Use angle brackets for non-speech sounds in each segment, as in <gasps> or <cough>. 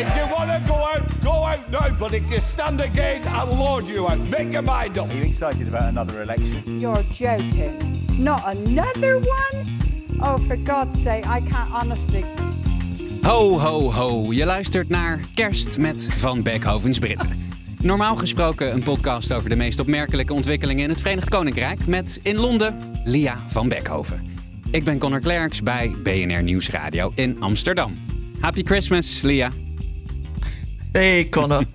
If you want to go out, go out now. But if you stand again, I'll lord you out. Make your mind up. Are you excited about another election? You're joking. Not another one? Oh, for God's sake, I can't honestly. Ho, ho, ho. Je luistert naar Kerst met Van Beckhovens Britten. Normaal gesproken een podcast over de meest opmerkelijke ontwikkelingen in het Verenigd Koninkrijk. Met in Londen Lia van Beckhoven. Ik ben Connor Klerks bij BNR Nieuwsradio in Amsterdam. Happy Christmas, Lia. Hey Connor, <laughs>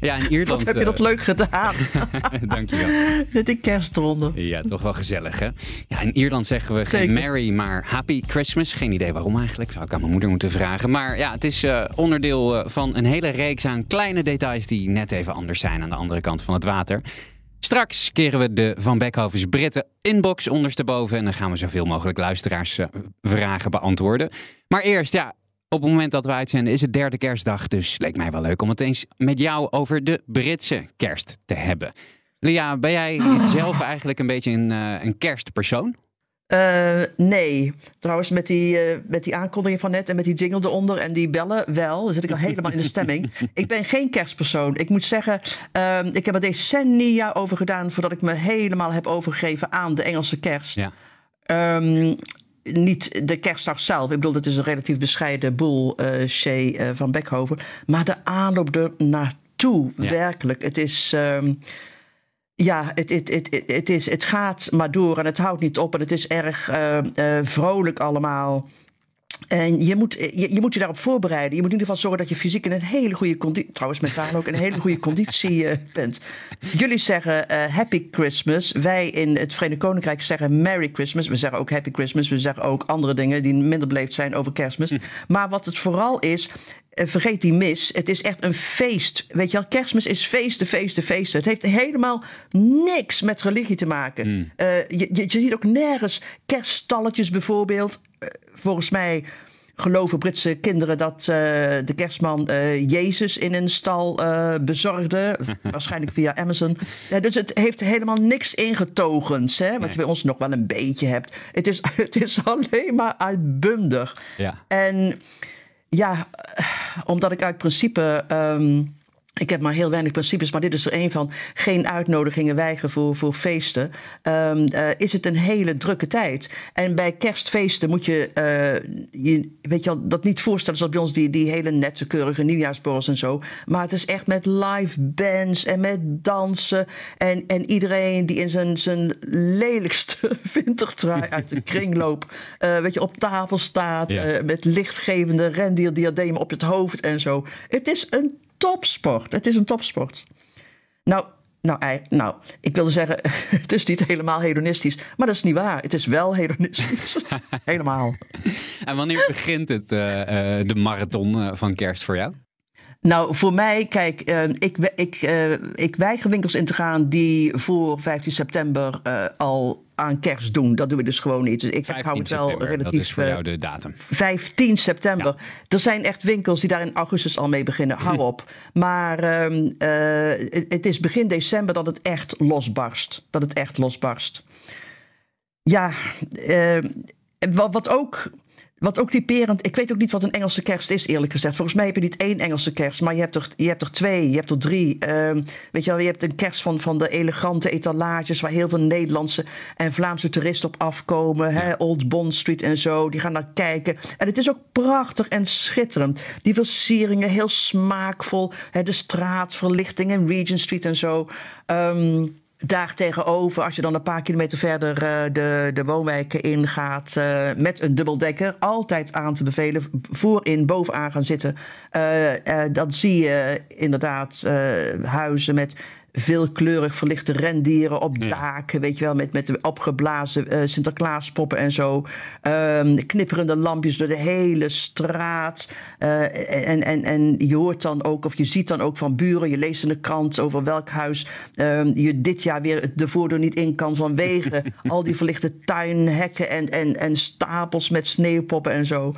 Ja, in Ierland. wat heb je dat eh, leuk gedaan? <laughs> Dankjewel. Met een kerstronde. Ja, toch wel gezellig, hè? Ja, in Ierland zeggen we geen Zeker. Merry, maar Happy Christmas. Geen idee waarom eigenlijk. Zou ik aan mijn moeder moeten vragen. Maar ja, het is eh, onderdeel eh, van een hele reeks aan kleine details die net even anders zijn aan de andere kant van het water. Straks keren we de Van Beckhovens Britten inbox ondersteboven. En dan gaan we zoveel mogelijk luisteraars eh, vragen beantwoorden. Maar eerst, ja, op het moment dat we uitzenden is het derde kerstdag. Dus leek mij wel leuk om het eens met jou over de Britse kerst te hebben. Lia, ben jij <gasps> zelf eigenlijk een beetje een, eh, een kerstpersoon? Eh, nee, trouwens met die, eh, met die aankondiging van net en met die jingle eronder en die bellen wel. Dan zit ik al helemaal in de stemming. <laughs> Ik ben geen kerstpersoon. Ik moet zeggen, ehm, ik heb er decennia over gedaan voordat ik me helemaal heb overgegeven aan de Engelse kerst. Ja. Ehm, niet de kerstdag zelf. Ik bedoel, het is een relatief bescheiden boel, eh van Beckhoven. Maar de aanloop er naartoe, Ja. werkelijk. Het is... ehm, ja, het, het, het, het, is, het gaat maar door en het houdt niet op. En het is erg eh, eh, vrolijk allemaal. En je moet, je, je moet je daarop voorbereiden. Je moet in ieder geval zorgen dat je fysiek in een hele goede conditie... trouwens mentaal ook in een hele goede conditie eh, bent. Jullie zeggen Happy Christmas. Wij in het Verenigd Koninkrijk zeggen Merry Christmas. We zeggen ook Happy Christmas. We zeggen ook andere dingen die minder beleefd zijn over kerstmis. Maar wat het vooral is... eh, Vergeet die mis. Het is echt een feest. Weet je wel, kerstmis is feesten, feesten, feesten. Het heeft helemaal niks met religie te maken. Eh, je, je, je ziet ook nergens kerststalletjes bijvoorbeeld. Eh, volgens mij geloven Britse kinderen dat de kerstman Jezus in een stal bezorgde. <laughs> Waarschijnlijk via Amazon. Ja, dus het heeft helemaal niks ingetogens. Hè, wat Nee. je bij ons nog wel een beetje hebt. Het is, <laughs> het is alleen maar uitbundig. Ja. En ja, eh, omdat ik uit principe. ehm, ik heb maar heel weinig principes, maar dit is er een van. Geen uitnodigingen weigeren voor, voor feesten. Ehm, eh, is het een hele drukke tijd. En bij kerstfeesten moet je, eh, je weet je wel, dat niet voorstellen zoals bij ons die, die hele nette, keurige nieuwjaarsborrels en zo. Maar het is echt met live bands en met dansen. En, en iedereen die in zijn, zijn lelijkste <laughs> wintertrui uit de kringloop eh, weet je, op tafel staat. Ja. met lichtgevende rendierdiademen op het hoofd en zo. Het is een topsport. Het is een topsport. Nou, nou, nou, ik wilde zeggen, <laughs> het is niet helemaal hedonistisch. Maar dat is niet waar. Het is wel hedonistisch. <laughs> helemaal. En wanneer begint het, eh, eh, de marathon eh, van kerst voor jou? Nou, voor mij, kijk, eh, ik, ik, ik weiger winkels in te gaan die voor 15 september al aan kerst doen. Dat doe ik dus gewoon niet. Dus ik 15 hou het wel relatief... dat is voor eh, jou de datum. 15 september. Er zijn echt winkels die daar in augustus al mee beginnen. Hou <laughs> op. Maar ehm, eh, het, is begin december dat het echt losbarst. Dat het echt losbarst. Ja, ehm, wat, wat ook. Wat ook typerend, ik weet ook niet wat een Engelse kerst is, eerlijk gezegd. Volgens mij heb je niet één Engelse kerst, maar je hebt er, je hebt er twee, je hebt er drie. Ehm, weet je wel, je hebt een kerst van, van de elegante etalages waar heel veel Nederlandse en Vlaamse toeristen op afkomen. Hè? Old Bond Street en zo, die gaan naar kijken. En het is ook prachtig en schitterend. Die versieringen, heel smaakvol. Hè? De straatverlichting en Regent Street en zo. Ehm, daar tegenover, als je dan een paar kilometer verder eh, de, de woonwijken ingaat eh, met een dubbeldekker, altijd aan te bevelen, voorin, bovenaan gaan zitten. eh, dan zie je inderdaad huizen met veelkleurig verlichte rendieren op daken, weet je wel, met, met de opgeblazen uh, Sinterklaaspoppen en zo. Um, knipperende lampjes door de hele straat. Uh, en, en, en je hoort dan ook, of je ziet dan ook van buren, je leest in de krant over welk huis um, je dit jaar weer de voordeur niet in kan vanwege <laughs> al die verlichte tuinhekken en, en, en stapels met sneeuwpoppen en zo.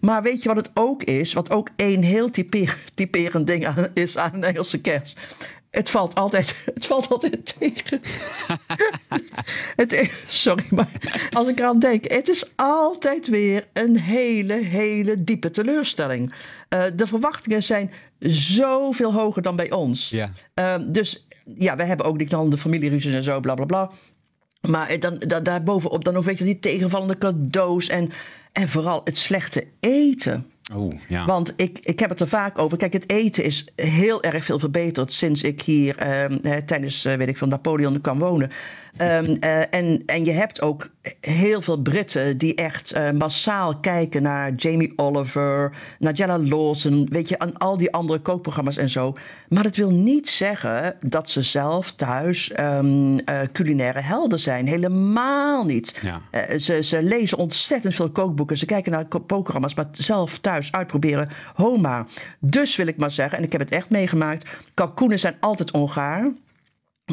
Maar weet je wat het ook is? Wat ook één heel typer, typerend ding aan, is aan een Engelse kerst. Het valt altijd, <laughs> het valt altijd tegen. <laughs> het, sorry, maar als ik eraan denk, het is altijd weer een hele, hele diepe teleurstelling. Uh, de verwachtingen zijn zoveel hoger dan bij ons. Ja. Uh, dus ja, we hebben ook die knallende familieruzies en zo, bla bla bla. Maar dan, dan, daarbovenop dan nog weet je die tegenvallende cadeaus en, en vooral het slechte eten. Ja. Want ik, ik heb het er vaak over. Kijk, het eten is heel erg veel verbeterd sinds ik hier eh, tijdens, uh, weet ik van Napoleon kwam wonen. Um, uh, en, en je hebt ook heel veel Britten die echt uh, massaal kijken naar Jamie Oliver, Nigella Lawson, weet je, aan al die andere kookprogramma's en zo. Maar dat wil niet zeggen dat ze zelf thuis um, uh, culinaire helden zijn. Helemaal niet. Ja. ze, ze lezen ontzettend veel kookboeken, ze kijken naar kookprogramma's, maar zelf thuis uitproberen, homa. Dus wil ik maar zeggen, en ik heb het echt meegemaakt, kalkoenen zijn altijd ongaar.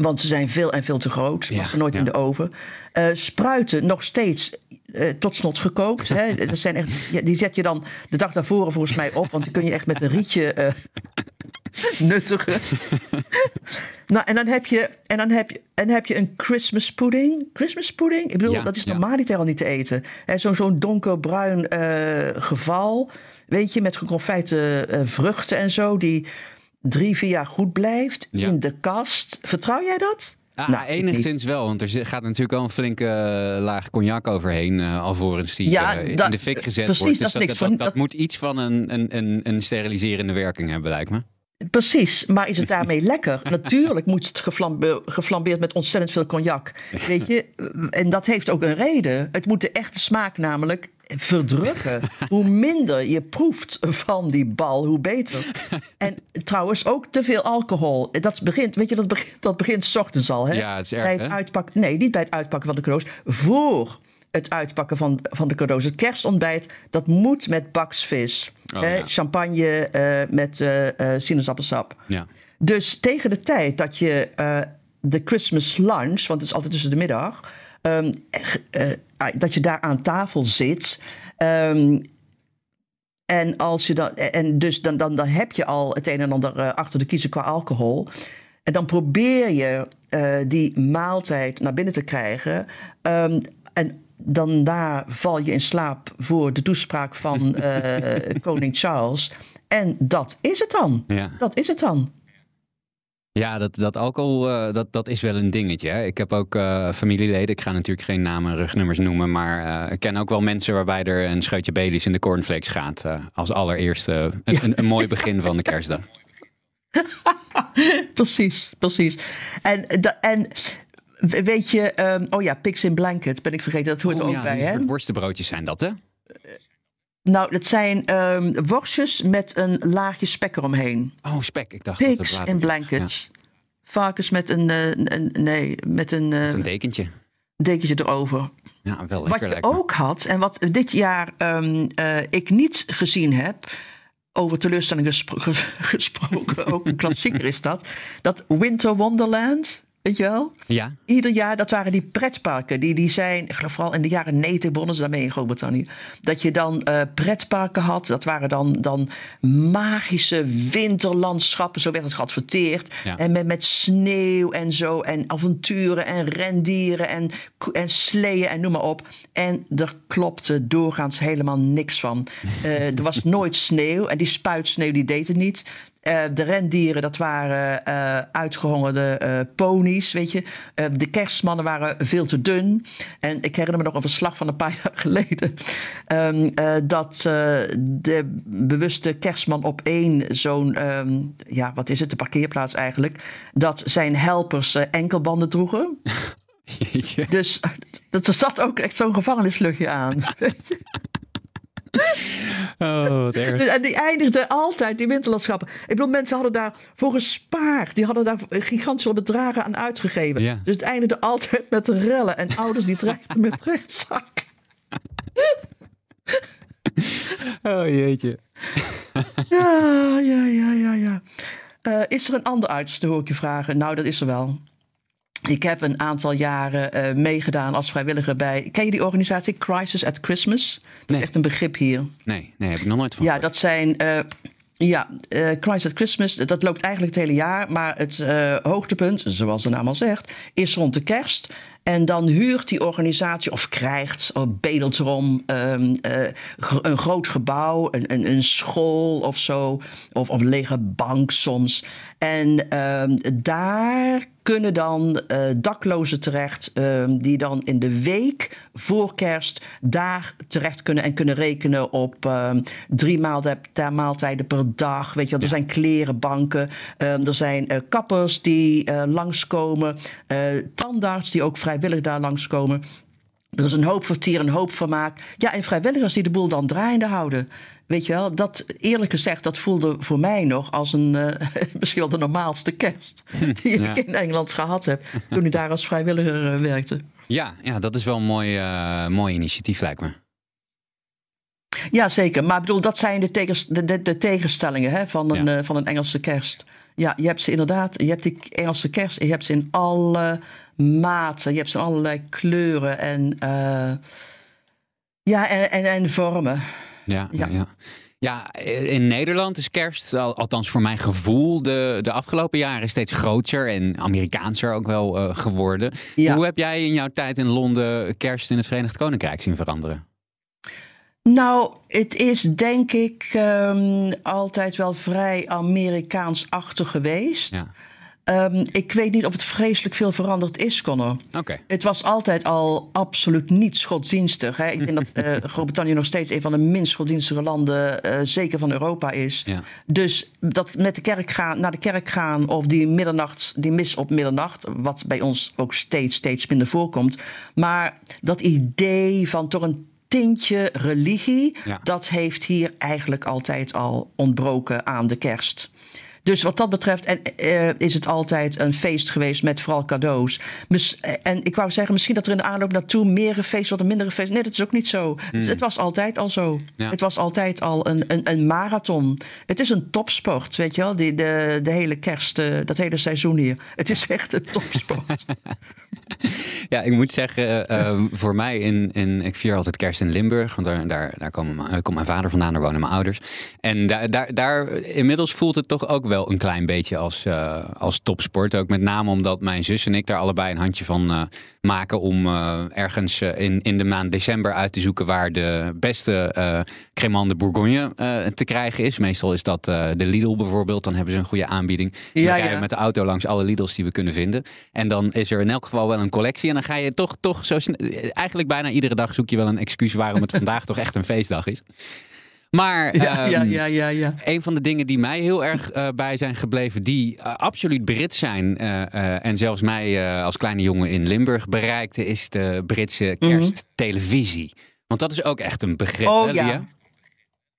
Want ze zijn veel en veel te groot. Ze ja, nooit ja. in de oven. Uh, spruiten nog steeds uh, tot snots gekookt. Hè. <laughs> Dat zijn echt, die zet je dan de dag daarvoor volgens mij op. Want die kun je echt met een rietje uh, <laughs> nuttigen. <laughs> nou, en dan heb je, en dan heb je, en heb je een Christmas pudding. Christmas pudding? Ik bedoel, dat is normaliter al niet te eten. Zo'n zo'n donkerbruin geval. Weet je, met geconfijte vruchten en zo. Die drie, vier jaar goed blijft Ja. in de kast. Vertrouw jij dat? Ah, Nou, enigszins wel, want er gaat natuurlijk wel een flinke eh, laag cognac overheen, eh, alvorens die Ja, eh, in de fik gezet precies, wordt. dat Dus dat, dat, van- dat dat- moet iets van een, een, een, een steriliserende werking hebben, lijkt me. Precies, maar is het <laughs> daarmee lekker? Natuurlijk moet het geflambe- geflambeerd met ontzettend veel cognac. Weet je, en dat heeft ook een reden. Het moet de echte smaak namelijk verdrukken. <laughs> Hoe minder je proeft van die bal, hoe beter. <laughs> En trouwens ook te veel alcohol. Dat begint, weet je, dat begint, dat begint 's ochtends al. Hè? Ja, het is erg, bij het hè? nee, niet bij het uitpakken van de cadeaus. Voor het uitpakken van, van de cadeaus. Het kerstontbijt, dat moet met baksvis. Oh, hè? ja. Champagne eh, met eh, eh, sinaasappelsap. Ja. Dus tegen de tijd dat je de Christmas lunch, want het is altijd tussen de middag, ehm, eh, eh, dat je daar aan tafel zit. ehm, en, als je dan, en dus dan, dan, dan heb je al het een en ander eh, achter de kiezen qua alcohol. En dan probeer je die maaltijd naar binnen te krijgen. Ehm, en daarna val je in slaap voor de toespraak van <laughs> koning Charles. En dat is het dan. Ja. Dat is het dan. Ja, dat, dat alcohol, eh, dat, dat is wel een dingetje. Hè? Ik heb ook eh, familieleden, ik ga natuurlijk geen namen en rugnummers noemen, maar eh, ik ken ook wel mensen waarbij er een scheutje Baileys in de cornflakes gaat. als allereerste een, een, een mooi begin van de kerstdag. <laughs> precies, precies. En, en weet je, ehm, oh ja, Pigs in Blanket, ben ik vergeten, dat hoort er ook ja, bij. Hè? worstenbroodjes zijn dat, hè? Nou, dat zijn ehm, worstjes met een laagje spek eromheen. Oh, spek. Ik dacht dat het Pigs in Blankets. Varkens met een, eh, een, nee, met een, eh, Ja, een dekentje. dekentje erover. Ja, wel Wat lekker je lijkt me. ook had, en wat dit jaar ehm, eh, ik niet gezien heb, over teleurstelling gespro- ge- <laughs> gesproken, ook een klassieker is dat, dat Winter Wonderland, weet je wel? Ja, Ieder jaar, dat waren die pretparken. Die, die zijn, ik geloof vooral in de jaren 90 begonnen ze daarmee in Groot-Brittannië. Dat je dan eh, pretparken had. Dat waren dan, dan magische winterlandschappen. Zo werd het geadverteerd. Ja. En met, met sneeuw en zo. En avonturen en rendieren en, en sleeën en noem maar op. En er klopte doorgaans helemaal niks van. <laughs> Eh, er was nooit sneeuw. En die spuitsneeuw die deed het niet. Eh, de rendieren, dat waren eh, uitgehongerde eh, ponies, weet je. De kerstmannen waren veel te dun. En ik herinner me nog een verslag van een paar <laughs> jaar geleden... ehm, eh, dat de bewuste kerstman op één zo'n... ehm, ja, wat is het, de parkeerplaats eigenlijk... dat zijn helpers enkelbanden droegen. <laughs> jeetje. Dus dat, er zat ook echt zo'n gevangenisluchtje aan. <laughs> <laughs> Oh, wat erg. Dus, en die eindigden altijd, die winterlandschappen. Ik bedoel, mensen hadden daar voor gespaard. Die hadden daar gigantische bedragen aan uitgegeven. Ja. Dus het eindigde altijd met rellen. En ouders die dreigden met rechtszaak. Oh jeetje. Ja, ja, ja, ja, ja. Eh, is er een ander uiterste, hoor ik je vragen? Nou, dat is er wel. Ik heb een aantal jaren eh, meegedaan als vrijwilliger bij... Ken je die organisatie Crisis at Christmas? Dat Nee. is echt een begrip hier. Nee, nee, heb ik nog nooit van Ja, gehoord. dat zijn. eh, ja, Christ at Christmas, dat loopt eigenlijk het hele jaar. Maar het hoogtepunt, zoals de naam al zegt, is rond de kerst. En dan huurt die organisatie of krijgt, of bedelt erom, ehm, eh, een groot gebouw, een, een, een school of zo. Of, of een lege bank soms. En ehm, daar kunnen dan eh, daklozen terecht, ehm, die dan in de week voor kerst daar terecht kunnen en kunnen rekenen op ehm, drie maaltijden, maaltijden per dag. Weet je wel, er zijn klerenbanken, ehm, er zijn eh, kappers die eh, langskomen, eh tandarts die ook vrijwillig daar langskomen. Er is een hoop vertier, een hoop vermaak. Ja, en vrijwilligers die de boel dan draaiende houden. Weet je wel, dat eerlijk gezegd, dat voelde voor mij nog als een eh, <laughs> misschien wel de normaalste kerst die Ja. ik in Engeland gehad heb toen ik daar als vrijwilliger eh, werkte. Ja, ja, dat is wel een mooi, eh, mooi initiatief, lijkt me. Ja, zeker. Maar ik bedoel, dat zijn de, tegens, de, de, de tegenstellingen hè, van, een, Ja. van een Engelse kerst. Ja, je hebt ze inderdaad, je hebt die Engelse kerst, je hebt ze in alle maten, je hebt ze in allerlei kleuren en, ja, en, en, en vormen. Ja, ja. Ja. in Nederland is kerst, al- althans voor mijn gevoel, de, de afgelopen jaren steeds groter en Amerikaanser ook wel eh, geworden. Ja. Hoe heb jij in jouw tijd in Londen kerst in het Verenigd Koninkrijk zien veranderen? Nou, het is denk ik ehm, altijd wel vrij Amerikaans-achtig geweest. Ja, Ehm, ik weet niet of het vreselijk veel veranderd is, Connor. oké. Het was altijd al absoluut niet godsdienstig. Hè? Ik denk dat eh, <laughs> Groot-Brittannië nog steeds een van de minst godsdienstige landen, eh, zeker van Europa, is. Ja. Dus dat met de kerk gaan, naar de kerk gaan of die middernacht, die mis op middernacht, wat bij ons ook steeds, steeds minder voorkomt. Maar dat idee van toch een tintje religie, Ja. dat heeft hier eigenlijk altijd al ontbroken aan de kerst. Dus wat dat betreft en, eh, is het altijd een feest geweest met vooral cadeaus. Mis- eh, en ik wou zeggen, misschien dat er in de aanloop naartoe meer gefeest wordt en minder gefeest. Nee, dat is ook niet zo. Dus het was altijd al zo. Hmm. Ja. Het was altijd al een, een, een marathon. Het is een topsport, weet je wel. Die, de, de hele kerst, eh, dat hele seizoen hier. Het is echt een topsport. <laughs> Ja, ik moet zeggen, eh, voor mij, in, in, ik vier altijd kerst in Limburg. Want daar, daar, daar komen mijn- komt mijn vader vandaan, daar wonen mijn ouders. En daar, daar, daar, inmiddels voelt het toch ook wel een klein beetje als, eh, als topsport. Ook met name omdat mijn zus en ik daar allebei een handje van eh, maken. Om eh, ergens in, in de maand december uit te zoeken waar de beste Cremant de Bourgogne te krijgen is. Meestal is dat de Lidl bijvoorbeeld. Dan hebben ze een goede aanbieding. Dan Ja, rijden we met de auto langs alle Lidls die we kunnen vinden. En dan is er in elk geval wel een collectie. En dan ga je toch, toch zo eigenlijk bijna iedere dag zoek je wel een excuus waarom het <laughs> vandaag toch echt een feestdag is. Maar ja, ja, ehm, ja, ja, ja. een van de dingen die mij heel erg eh, bij zijn gebleven, die eh, absoluut Brits zijn eh, en zelfs mij als kleine jongen in Limburg bereikte, is de Britse kersttelevisie. Want dat is ook echt een begrip. Oh hè, ja. Lia?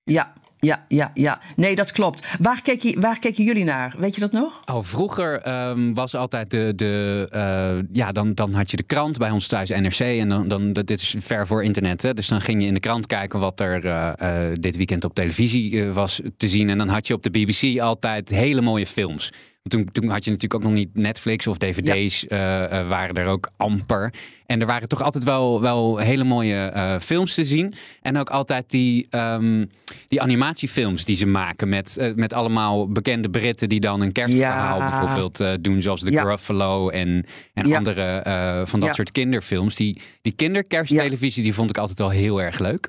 Ja, ja, ja, ja. Nee, dat klopt. Waar, je, waar keken jullie naar? Weet je dat nog? Oh, vroeger ehm, was altijd de. de eh, ja, dan, dan had je de krant bij ons thuis, NRC. En dan, dan, dit is ver voor internet. Hè? Dus dan ging je in de krant kijken wat er eh, eh, dit weekend op televisie was te zien. En dan had je op de BBC altijd hele mooie films. Toen, toen had je natuurlijk ook nog niet Netflix of dvd's, eh, eh, waren er ook amper. En er waren toch altijd wel, wel hele mooie eh, films te zien. En ook altijd die, ehm, die animatiefilms die ze maken met, met allemaal bekende Britten die dan een kerstverhaal Ja. bijvoorbeeld doen. Zoals The Ja. Gruffalo en, en andere van dat soort kinderfilms. Die, die kinderkersttelevisie die vond ik altijd wel heel erg leuk.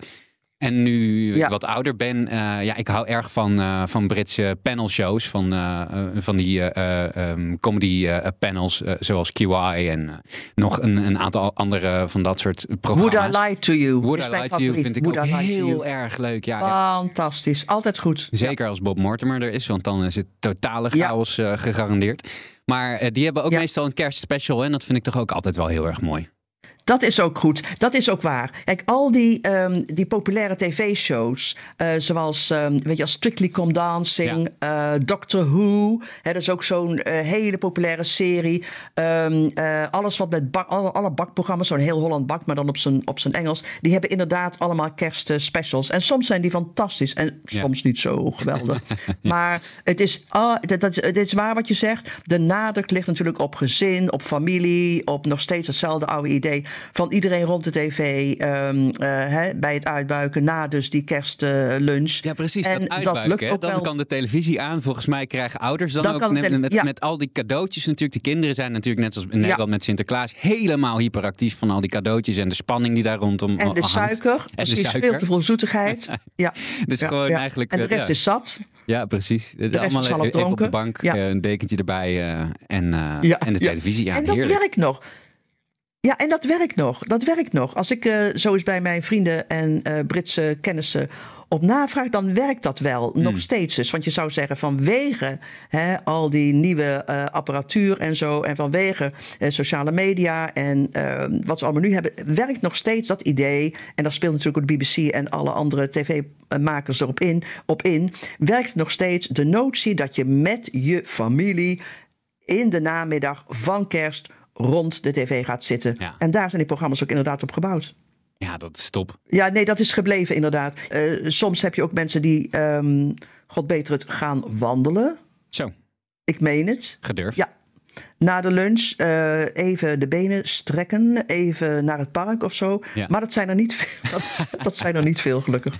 En nu ik wat ouder ben, eh, ja, ik hou erg van, eh, van Britse panelshows. Van, eh, van die eh, eh, ehm, comedy panels, zoals QI en nog een, een aantal andere van dat soort Would programma's. I Lie to You? Would is I Lie to You vind ik Would ook heel erg leuk. Ja. Fantastisch. Altijd goed. Zeker als Bob Mortimer er is, want dan is het totale chaos gegarandeerd. Maar die hebben ook meestal een kerstspecial en dat vind ik toch ook altijd wel heel erg mooi. Dat is ook goed. Dat is ook waar. Kijk, al die, ehm, die populaire tv-shows, eh, zoals ehm, weet je, als Strictly Come Dancing, eh, Doctor Who, hè, dat is ook zo'n eh, hele populaire serie. Ehm, eh, alles wat met bak, alle, alle bakprogramma's, zo'n heel Holland bak, maar dan op zijn, op zijn Engels, die hebben inderdaad allemaal kerstspecials. En soms zijn die fantastisch en Ja. soms niet zo geweldig. <laughs> Maar het is, ah, dat, dat, het is waar wat je zegt. De nadruk ligt natuurlijk op gezin, op familie, op nog steeds hetzelfde oude idee van iedereen rond de tv ehm, eh, hè, bij het uitbuiken na dus die kerstlunch. Ja, precies. En dat dat uitbuiken. lukt ook dan wel. kan de televisie aan. Volgens mij krijgen ouders dan, Dan ook de met, met, ja. met al die cadeautjes natuurlijk. De kinderen zijn natuurlijk net als in Nederland met Sinterklaas helemaal hyperactief van al die cadeautjes en de spanning die daar rondom En de hangt. suiker, de precies suiker. veel te veel zoetigheid. <laughs> Ja. Dus Ja, gewoon ja. eigenlijk. En de eh, rest is zat. Ja, precies. De is half even op de bank, Ja. eh, een dekentje erbij en, Ja, en de televisie. Ja, en dat heerlijk. werkt nog. Ja, en dat werkt nog. Dat werkt nog. Als ik eh, zo eens bij mijn vrienden en eh, Britse kennissen op navraag, dan werkt dat wel Hmm. nog steeds. Dus. Want je zou zeggen, vanwege hè, al die nieuwe eh, apparatuur en zo, en vanwege sociale media en eh, wat we allemaal nu hebben, werkt nog steeds dat idee. En daar speelt natuurlijk ook de BBC en alle andere tv-makers erop in, op in. Werkt nog steeds de notie dat je met je familie in de namiddag van kerst rond de tv gaat zitten. Ja. En daar zijn die programma's ook inderdaad op gebouwd. Ja, dat is top. Ja, nee, dat is gebleven inderdaad. Eh, soms heb je ook mensen die, ehm, god beter het, gaan wandelen. Zo, Ik meen het. gedurfd. Ja. Na de lunch eh, even de benen strekken, even naar het park of zo. Ja. Maar dat zijn er niet veel, dat, <laughs> dat zijn er niet veel gelukkig.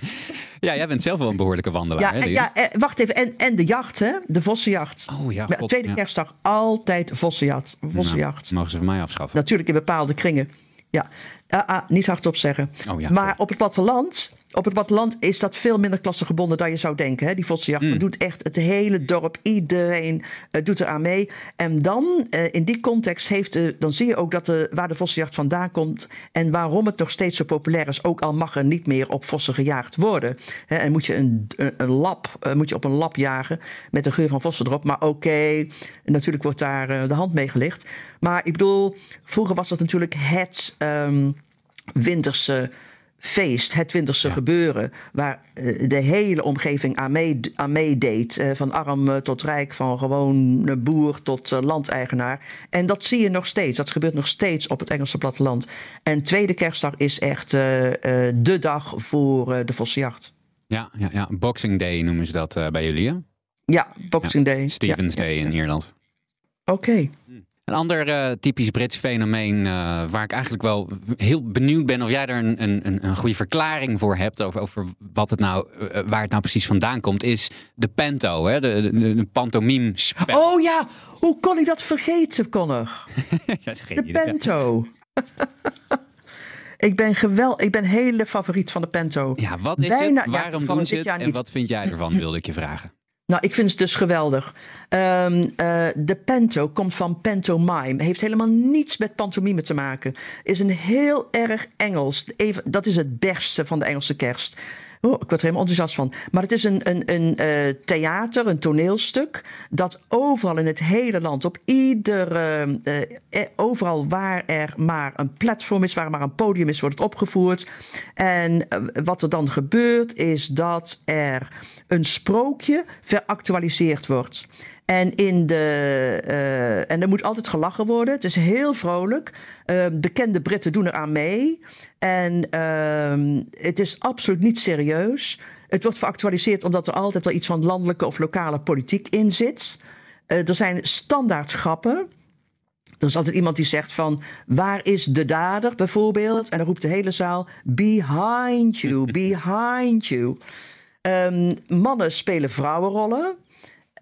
Ja, jij bent zelf wel een behoorlijke wandelaar. Ja, hè, ja eh, wacht even. En, en de jacht, hè? De vossenjacht. Oh ja, god, tweede ja. kerstdag altijd vossenjacht. vossenjacht. Nou, mogen ze van mij afschaffen. Natuurlijk in bepaalde kringen. Ja, ah, ah, niet hardop zeggen. Oh ja, maar op het platteland, op het platteland is dat veel minder klassegebonden dan je zou denken. Hè? Die vossenjacht Mm. Dat doet echt het hele dorp, iedereen eh, doet eraan mee. En dan, eh, in die context, heeft de, dan zie je ook dat de, waar de vossenjacht vandaan komt en waarom het nog steeds zo populair is. Ook al mag er niet meer op vossen gejaagd worden. Hè, en moet je een, een, een lap, eh, moet je op een lap jagen met de geur van vossen erop. Maar oké, natuurlijk wordt daar eh, de hand mee gelicht. Maar ik bedoel, vroeger was dat natuurlijk het ehm, winterse feest, het winterse gebeuren, waar eh, de hele omgeving aan, mee, aan meedeed. eh, van arm eh, tot rijk, van gewoon boer tot landeigenaar. En dat zie je nog steeds. Dat gebeurt nog steeds op het Engelse platteland. En tweede kerstdag is echt eh, de dag voor de vossenjacht. Ja, ja, ja, Boxing Day noemen ze dat bij jullie, hè? Ja, Boxing Day. Stevens Ja, Day in Ierland. Oké. Een ander eh, typisch Brits fenomeen eh, waar ik eigenlijk wel heel benieuwd ben of jij er een, een, een- goede verklaring voor hebt over, over wat het nou, eh, waar het nou precies vandaan komt, is de panto, hè? de, de, de pantomime spel. Oh ja, hoe kon ik dat vergeten, Connor? <laughs> Ja, De. Pento. <laughs> ik ben geweld, ik ben hele favoriet van de Pento. Ja, wat is Bijna- het? ja, Waarom van doen ze het? En wat vind jij ervan, wilde ik je vragen. Nou, ik vind het dus geweldig. Ehm, eh, de Pento komt van pantomime. Heeft helemaal niets met pantomime te maken. Is een heel erg Engels. Even, dat is het beste van de Engelse kerst. Oh, ik word er helemaal enthousiast van. Maar het is een, een, een eh, theater, een toneelstuk. dat overal in het hele land, op ieder. eh, eh, overal waar er maar een platform is, waar maar een podium is, wordt het opgevoerd. En wat er dan gebeurt, is dat er een sprookje veractualiseerd wordt. En, in de, eh, en er moet altijd gelachen worden. Het is heel vrolijk. Eh, bekende Britten doen eraan mee. En ehm, het is absoluut niet serieus. Het wordt veractualiseerd omdat er altijd wel iets van landelijke of lokale politiek in zit. Eh, er zijn standaard grappen. Er is altijd iemand die zegt van, waar is de dader bijvoorbeeld? En dan roept de hele zaal, behind you, behind you. Ehm, mannen spelen vrouwenrollen.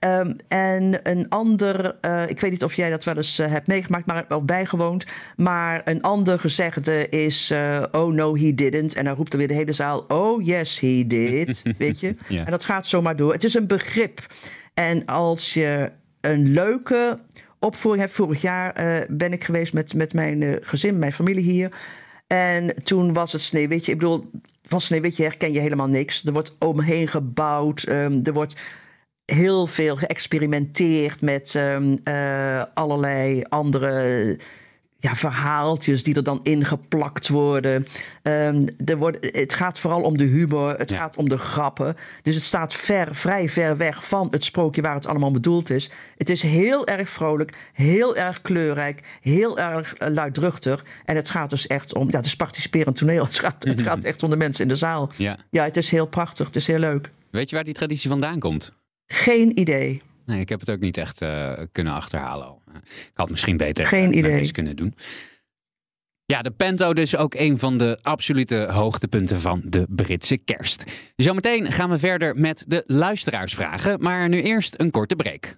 Ehm, en een ander, eh, ik weet niet of jij dat wel eens eh, hebt meegemaakt, maar of bijgewoond. Maar een ander gezegde is: eh, Oh no, he didn't. En dan roept er weer de hele zaal: Oh yes, he did. <laughs> Weet je? Ja. En dat gaat zomaar door. Het is een begrip. En als je een leuke opvoering hebt, vorig jaar ben ik geweest met, met mijn gezin, mijn familie hier. En toen was het Sneeuwwitje. Ik bedoel, van Sneeuwwitje herken je helemaal niks. Er wordt omheen gebouwd. ehm, er wordt heel veel geëxperimenteerd met ehm, eh, allerlei andere ja, verhaaltjes die er dan ingeplakt worden. Ehm, er wordt het gaat vooral om de humor, het Ja. gaat om de grappen. Dus het staat ver, vrij ver weg van het sprookje waar het allemaal bedoeld is. Het is heel erg vrolijk, heel erg kleurrijk, heel erg eh, luidruchtig. En het gaat dus echt om, ja, het is participerend toneel. <laughs> Het gaat, het gaat echt om de mensen in de zaal. Ja. Ja, het is heel prachtig, het is heel leuk. Weet je waar die traditie vandaan komt? Geen idee. Nee, ik heb het ook niet echt eh, kunnen achterhalen. al. Ik had misschien beter Geen eh, idee. best kunnen doen. Ja, de Pento dus ook een van de absolute hoogtepunten van de Britse kerst. Zometeen gaan we verder met de luisteraarsvragen, maar nu eerst een korte break.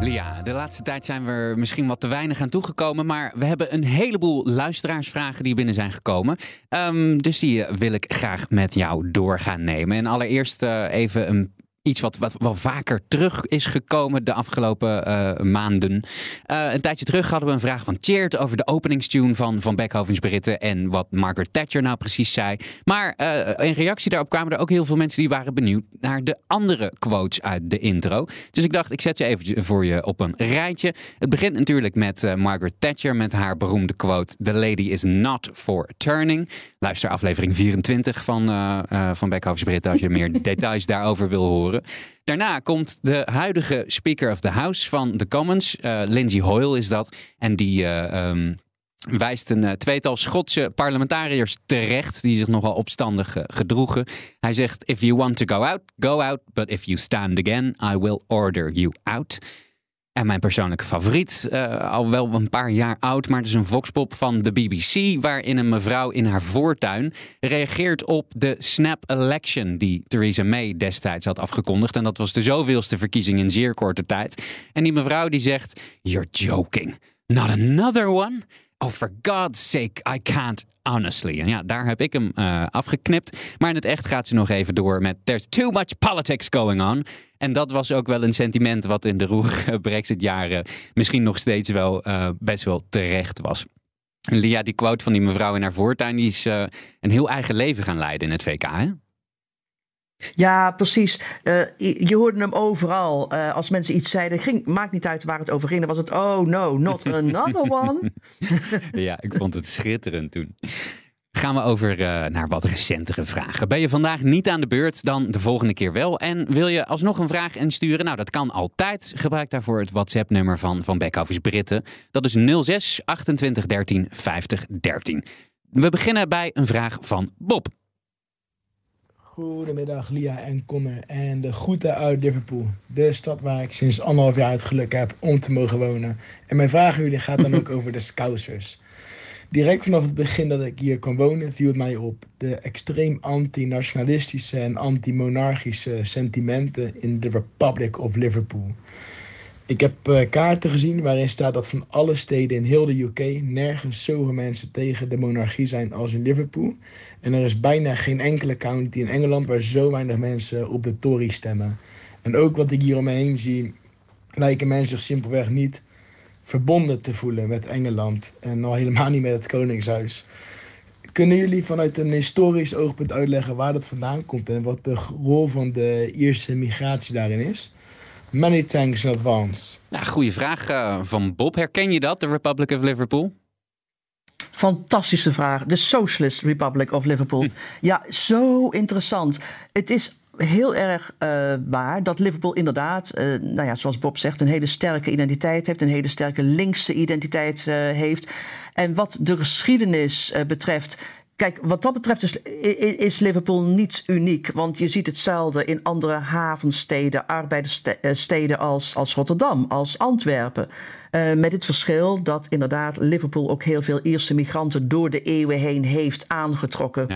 Lia, de laatste tijd zijn we misschien wat te weinig aan toegekomen, maar we hebben een heleboel luisteraarsvragen die binnen zijn gekomen. Ehm, dus die eh, wil ik graag met jou door gaan nemen. En allereerst eh, even een, iets wat, wat wel vaker terug is gekomen de afgelopen eh, maanden. Eh, een tijdje terug hadden we een vraag van Cheert over de openingstune van, van Beethoven's Britten en wat Margaret Thatcher nou precies zei. Maar eh, in reactie daarop kwamen er ook heel veel mensen die waren benieuwd naar de andere quotes uit de intro. Dus ik dacht, ik zet ze even voor je op een rijtje. Het begint natuurlijk met Margaret Thatcher met haar beroemde quote: The lady is not for turning. Luister aflevering 24 van, van Beethoven's Britten als je meer <laughs> details daarover wil horen. Daarna komt de huidige Speaker of the House van de Commons, eh, Lindsay Hoyle is dat. En die eh, ehm, wijst een eh, tweetal Schotse parlementariërs terecht die zich nogal opstandig gedroegen. Hij zegt: If you want to go out, go out. But if you stand again, I will order you out. En mijn persoonlijke favoriet, eh, al wel een paar jaar oud, maar het is een voxpop van de BBC, waarin een mevrouw in haar voortuin reageert op de snap election die Theresa May destijds had afgekondigd. En dat was de zoveelste verkiezing in zeer korte tijd. En die mevrouw die zegt, you're joking. Not another one? Oh, for God's sake, I can't honestly. En ja, daar heb ik hem eh, afgeknipt. Maar in het echt gaat ze nog even door met There's too much politics going on. En dat was ook wel een sentiment wat in de roerige <laughs> Brexit-jaren misschien nog steeds wel eh, best wel terecht was. Lia, die quote van die mevrouw in haar voortuin, die is eh, een heel eigen leven gaan leiden in het VK. Hè? Ja, precies. Eh, je hoorde hem overal. Eh, als mensen iets zeiden, ging, maakt niet uit waar het over ging. Dan was het, oh no, not another one. <laughs> Ja, ik vond het schitterend toen. Gaan we over eh, naar wat recentere vragen. Ben je vandaag niet aan de beurt, dan de volgende keer wel. En wil je alsnog een vraag insturen? Nou, dat kan altijd. Gebruik daarvoor het WhatsApp-nummer van, van Backoffice Britten. Dat is 06 28 13 50 13. We beginnen bij een vraag van Bob. Goedemiddag Lia en Connor en de groeten uit Liverpool. De stad waar ik sinds anderhalf jaar het geluk heb om te mogen wonen. En mijn vraag aan jullie gaat dan ook over de Scousers. Direct vanaf het begin dat ik hier kon wonen viel het mij op de extreem anti-nationalistische en anti-monarchische sentimenten in de Republic of Liverpool. Ik heb eh, kaarten gezien waarin staat dat van alle steden in heel de UK nergens zoveel mensen tegen de monarchie zijn als in Liverpool. En er is bijna geen enkele county in Engeland waar zo weinig mensen op de Tory stemmen. En ook wat ik hier om me heen zie, lijken mensen zich simpelweg niet verbonden te voelen met Engeland. En al helemaal niet met het Koningshuis. Kunnen jullie vanuit een historisch oogpunt uitleggen waar dat vandaan komt en wat de rol van de Ierse migratie daarin is? Many thanks in advance. Ja, goede vraag eh, van Bob. Herken je dat, de Republic of Liverpool? Fantastische vraag. De Socialist Republic of Liverpool. <laughs> Ja, zo interessant. Het is heel erg eh, waar dat Liverpool inderdaad, eh, nou ja, zoals Bob zegt, een hele sterke identiteit heeft, een hele sterke linkse identiteit eh, heeft. En wat de geschiedenis eh, betreft. Kijk, wat dat betreft is, Liverpool niet uniek. Want je ziet hetzelfde in andere havensteden, arbeiderssteden als, als Rotterdam, als Antwerpen. Eh, met het verschil dat inderdaad Liverpool ook heel veel Ierse migranten door de eeuwen heen heeft aangetrokken.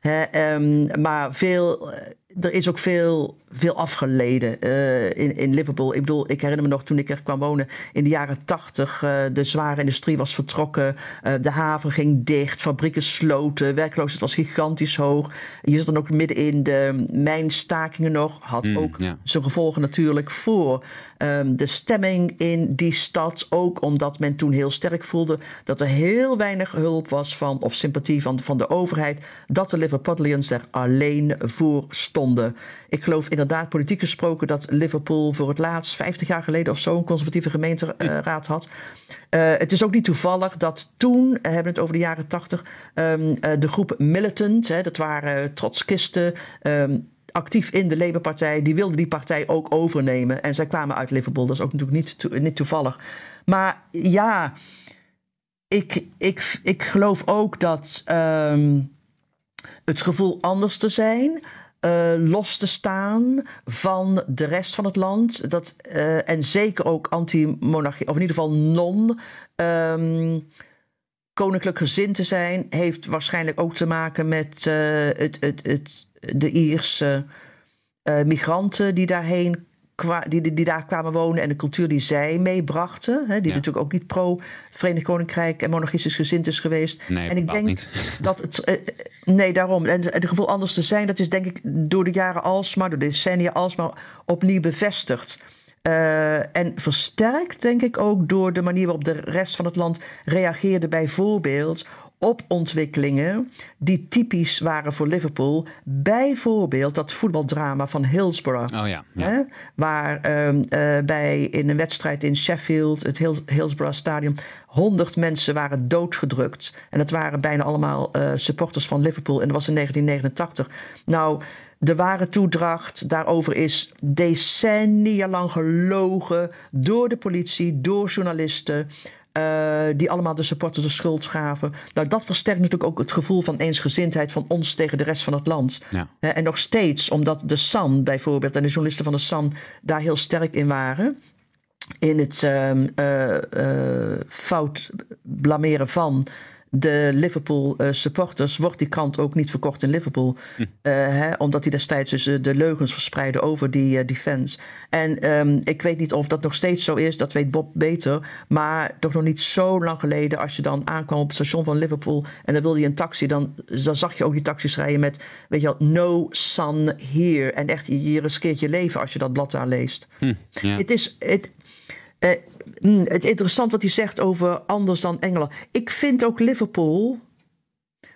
Ja. Ehm, maar veel, eh, er is ook veel veel afgeleden uh, in, in Liverpool. Ik bedoel, ik herinner me nog toen ik er kwam wonen in de jaren tachtig. Uh, de zware industrie was vertrokken. Uh, de haven ging dicht. Fabrieken sloten. Werkloosheid was gigantisch hoog. Je zat dan ook midden in de mijnstakingen nog. Had Mm, ook ja. zijn gevolgen natuurlijk voor um, de stemming in die stad. Ook omdat men toen heel sterk voelde dat er heel weinig hulp was van, of sympathie van, van de overheid. Dat de Liverpudlians er alleen voor stonden. Ik geloof inderdaad, politiek gesproken, dat Liverpool voor het laatst 50 jaar geleden of zo een conservatieve gemeenteraad had. Uh, het is ook niet toevallig dat toen, we hebben het over de jaren 80, um, uh, de groep Militant, hè, dat waren trotskisten. Um, actief in de Labour-partij. Die wilden die partij ook overnemen. En zij kwamen uit Liverpool. Dat is ook natuurlijk niet, niet toevallig. Maar ja, ik, ik, ik geloof ook dat um, het gevoel anders te zijn. Uh, los te staan van de rest van het land. Dat, uh, en zeker ook anti-monarchie, of in ieder geval non. Um, koninklijk gezind te zijn, heeft waarschijnlijk ook te maken met uh, het, het, het, de Ierse migranten die daarheen die, die, die, daar kwamen wonen en de cultuur die zij meebrachten. Hè, die ja. natuurlijk ook niet pro-Verenigd Koninkrijk en monarchistisch gezind is geweest. Nee, en ik denk niet. dat het. Uh, nee, daarom. En het gevoel anders te zijn, dat is denk ik door de jaren alsmaar, door de decennia alsmaar opnieuw bevestigd. Uh, en versterkt, denk ik, ook door de manier waarop de rest van het land reageerde, bijvoorbeeld op ontwikkelingen die typisch waren voor Liverpool. Bijvoorbeeld dat voetbaldrama van Hillsborough. Oh ja, ja. Hè? Waar uh, uh, bij in een wedstrijd in Sheffield, het Hill Hillsborough Stadium, 100 mensen waren doodgedrukt. En dat waren bijna allemaal uh, supporters van Liverpool. En dat was in 1989. Nou. De ware toedracht daarover is decennia lang gelogen door de politie, door journalisten. Uh, die allemaal de supporters de schuld schaven. Nou, dat versterkt natuurlijk ook het gevoel van eensgezindheid van ons tegen de rest van het land. Ja. Uh, en nog steeds, omdat de Sun bijvoorbeeld en de journalisten van de Sun daar heel sterk in waren. In het uh, fout blameren van de Liverpool uh, supporters wordt die krant ook niet verkocht in Liverpool. Hm. Uh, hè, omdat die destijds dus, uh, de leugens verspreidde over die, die fans. En um, ik weet niet of dat nog steeds zo is, dat weet Bob beter. Maar toch nog niet zo lang geleden, als je dan aankwam op het station van Liverpool en dan wilde je een taxi, dan, dan zag je ook die taxis rijden met, weet je wel, no sun here. En echt, je, je riskeert je leven als je dat blad daar leest. Hm, ja. Het is. Het, uh, het is interessant wat hij zegt over anders dan Engeland. Ik vind ook Liverpool.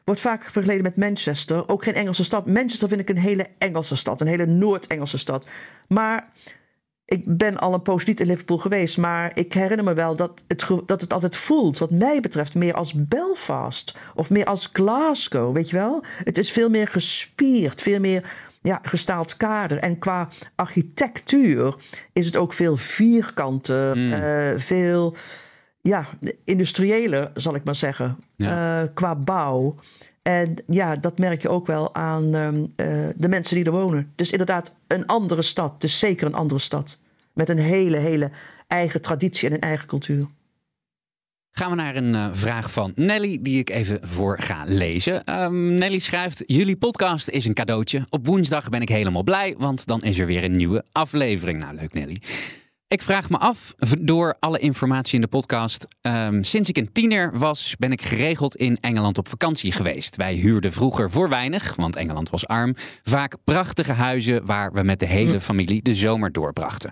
Wordt vaak vergeleken met Manchester. Ook geen Engelse stad. Manchester vind ik een hele Engelse stad. Een hele Noord-Engelse stad. Maar ik ben al een poos niet in Liverpool geweest. Maar ik herinner me wel dat het, dat het altijd voelt, wat mij betreft, meer als Belfast. Of meer als Glasgow, weet je wel? Het is veel meer gespierd. Veel meer ja, gestaald kader. En qua architectuur is het ook veel vierkanter, mm. uh, veel ja, industriëler, zal ik maar zeggen, ja. uh, qua bouw. En ja, dat merk je ook wel aan um, uh, de mensen die er wonen. Dus inderdaad, een andere stad. Dus zeker een andere stad. Met een hele, hele eigen traditie en een eigen cultuur. Gaan we naar een uh, vraag van Nelly, die ik even voor ga lezen. Um, Nelly schrijft: Jullie podcast is een cadeautje. Op woensdag ben ik helemaal blij, want dan is er weer een nieuwe aflevering. Nou, leuk, Nelly. Ik vraag me af, door alle informatie in de podcast. Um, sinds ik een tiener was, ben ik geregeld in Engeland op vakantie geweest. Wij huurden vroeger voor weinig, want Engeland was arm. Vaak prachtige huizen waar we met de hele familie de zomer doorbrachten.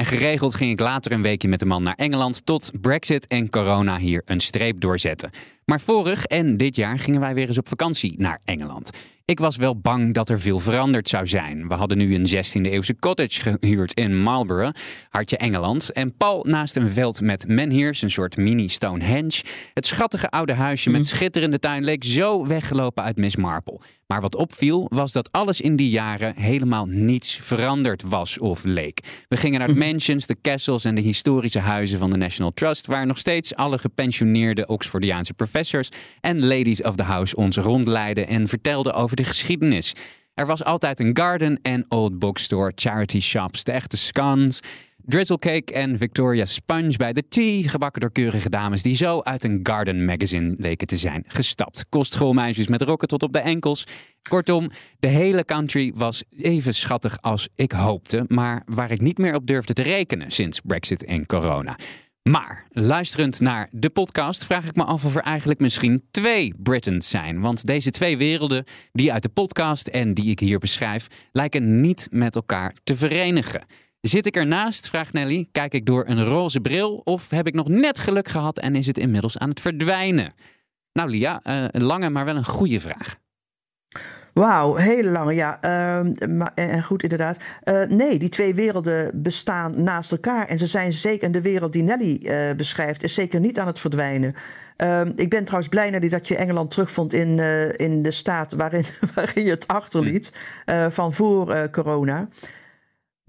En geregeld ging ik later een weekje met de man naar Engeland tot Brexit en corona hier een streep doorzetten. Maar vorig en dit jaar gingen wij weer eens op vakantie naar Engeland. Ik was wel bang dat er veel veranderd zou zijn. We hadden nu een 16e eeuwse cottage gehuurd in Marlborough, hartje Engeland. En pal naast een veld met menhirs, een soort mini Stonehenge. Het schattige oude huisje met schitterende tuin leek zo weggelopen uit Miss Marple. Maar wat opviel was dat alles in die jaren helemaal niets veranderd was of leek. We gingen naar de mansions, de castles en de historische huizen van de National Trust, waar nog steeds alle gepensioneerde Oxfordiaanse professors en ladies of the house ons rondleidden en vertelden over de geschiedenis. Er was altijd een garden en old bookstore, charity shops, de echte scones. Drizzle cake en Victoria Sponge bij de tea. Gebakken door keurige dames die zo uit een garden magazine leken te zijn gestapt. Kostschoolmeisjes met rokken tot op de enkels. Kortom, de hele country was even schattig als ik hoopte. Maar waar ik niet meer op durfde te rekenen sinds Brexit en corona. Maar luisterend naar de podcast vraag ik me af of er eigenlijk misschien twee Britons zijn. Want deze twee werelden, die uit de podcast en die ik hier beschrijf, lijken niet met elkaar te verenigen. Zit ik ernaast, vraagt Nelly, kijk ik door een roze bril of heb ik nog net geluk gehad en is het inmiddels aan het verdwijnen? Nou Lia, uh, een lange maar wel een goede vraag. Wauw, hele lange, ja. Uh, maar, en goed, inderdaad. Uh, nee, die twee werelden bestaan naast elkaar. En ze zijn zeker, de wereld die Nelly uh, beschrijft, is zeker niet aan het verdwijnen. Ehm, ik ben trouwens blij, Nelly, dat je Engeland terugvond in, in de staat waarin, <laughs> waarin je het achterliet. van voor corona.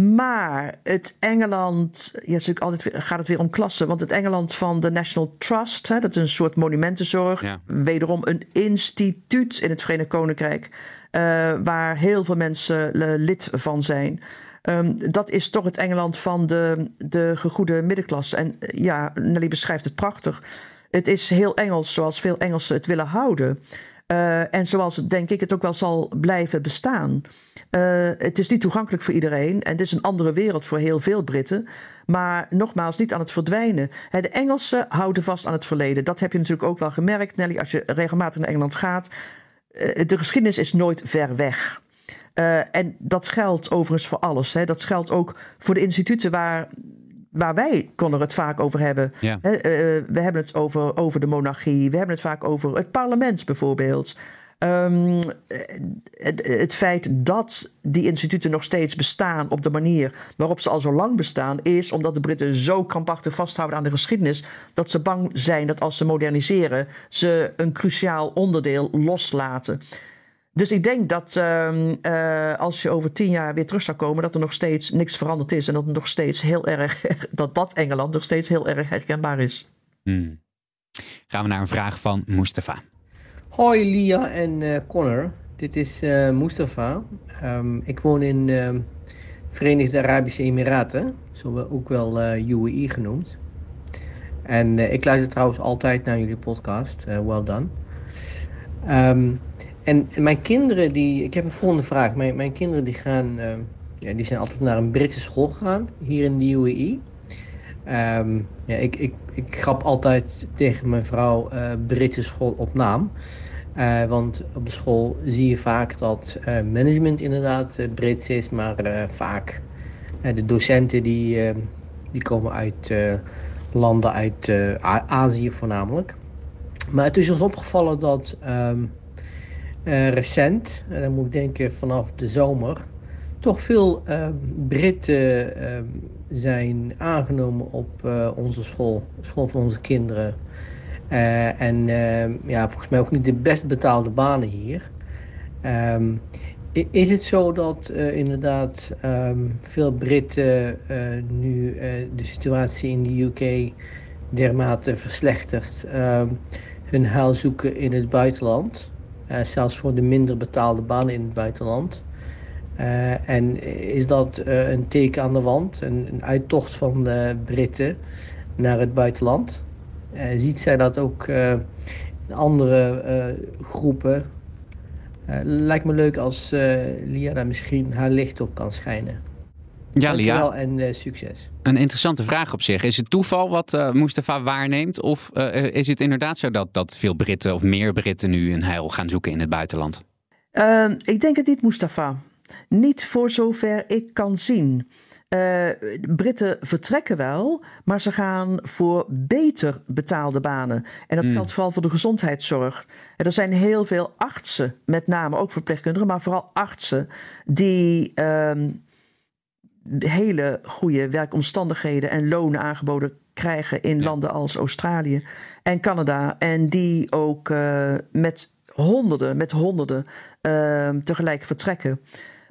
Maar het Engeland, ja, altijd gaat het weer om klassen. Want het Engeland van de National Trust, hè, dat is een soort monumentenzorg. Wederom een instituut in het Verenigd Koninkrijk. Uh, waar heel veel mensen uh, lid van zijn. Um, dat is toch het Engeland van de, de gegoede middenklasse. En uh, ja, Nelly beschrijft het prachtig. Het is heel Engels zoals veel Engelsen het willen houden. En zoals denk ik het ook wel zal blijven bestaan. Uh, het is niet toegankelijk voor iedereen en het is een andere wereld voor heel veel Britten. Maar nogmaals, niet aan het verdwijnen. de Engelsen houden vast aan het verleden. Dat heb je natuurlijk ook wel gemerkt, Nelly, als je regelmatig naar Engeland gaat. Uh, de geschiedenis is nooit ver weg. En dat geldt overigens voor alles. Dat geldt ook voor de instituten waar, waar wij konden het vaak over hebben. Ja. Uh, we hebben het over, over de monarchie, we hebben het vaak over het parlement bijvoorbeeld. Um, het, het, feit dat die instituten nog steeds bestaan op de manier waarop ze al zo lang bestaan, is omdat de Britten zo krampachtig vasthouden aan de geschiedenis dat ze bang zijn dat als ze moderniseren, ze een cruciaal onderdeel loslaten. Dus ik denk dat um, uh, als je over tien jaar weer terug zou komen, dat er nog steeds niks veranderd is en dat het nog steeds heel erg, <laughs> dat dat Engeland nog steeds heel erg herkenbaar is. Hmm. Gaan we naar een vraag van Mustafa. Hoi Lia en uh, Connor, dit is uh, Mustafa. Um, ik woon in uh, Verenigde Arabische Emiraten, zo ook wel UAE genoemd. En ik luister trouwens altijd naar jullie podcast, well done. Um, en, mijn kinderen, die, ik heb een volgende vraag. Mijn, kinderen die gaan, ja, die zijn altijd naar een Britse school gegaan, hier in de UAE. Ehm, ja, ik, ik, ik grap altijd tegen mijn vrouw Britse school op naam. Uh, want op de school zie je vaak dat uh, management inderdaad Brits is, maar vaak de docenten die, die komen uit landen uit Azië voornamelijk. Maar het is ons opgevallen dat recent, en dan moet ik denken vanaf de zomer, toch veel ehm, Britten ehm, zijn aangenomen op onze school, school van onze kinderen. Uh, en uh, ja, volgens mij ook niet de best betaalde banen hier. Is het zo dat inderdaad veel Britten nu de situatie in de UK dermate verslechtert, hun heil zoeken in het buitenland, zelfs voor de minder betaalde banen in het buitenland? en is dat een teken aan de wand, een, een uittocht van de Britten naar het buitenland? Eh, ziet zij dat ook eh, in andere eh, groepen. lijkt me leuk als Lia daar misschien haar licht op kan schijnen. Ja, Lia. en succes. Een interessante vraag op zich. Is het toeval wat uh, Mustafa waarneemt? Of is het inderdaad zo dat, dat veel Britten of meer Britten nu een heil gaan zoeken in het buitenland? Ehm, ik denk het niet, Mustafa. Niet voor zover ik kan zien. Uh, Britten vertrekken wel, maar ze gaan voor beter betaalde banen. En dat mm. geldt vooral voor de gezondheidszorg. En er zijn heel veel artsen, met name ook verpleegkundigen, maar vooral artsen, die uh, hele goede werkomstandigheden en lonen aangeboden krijgen in landen als Australië en Canada. En die ook uh, met honderden, met honderden ehm, tegelijk vertrekken.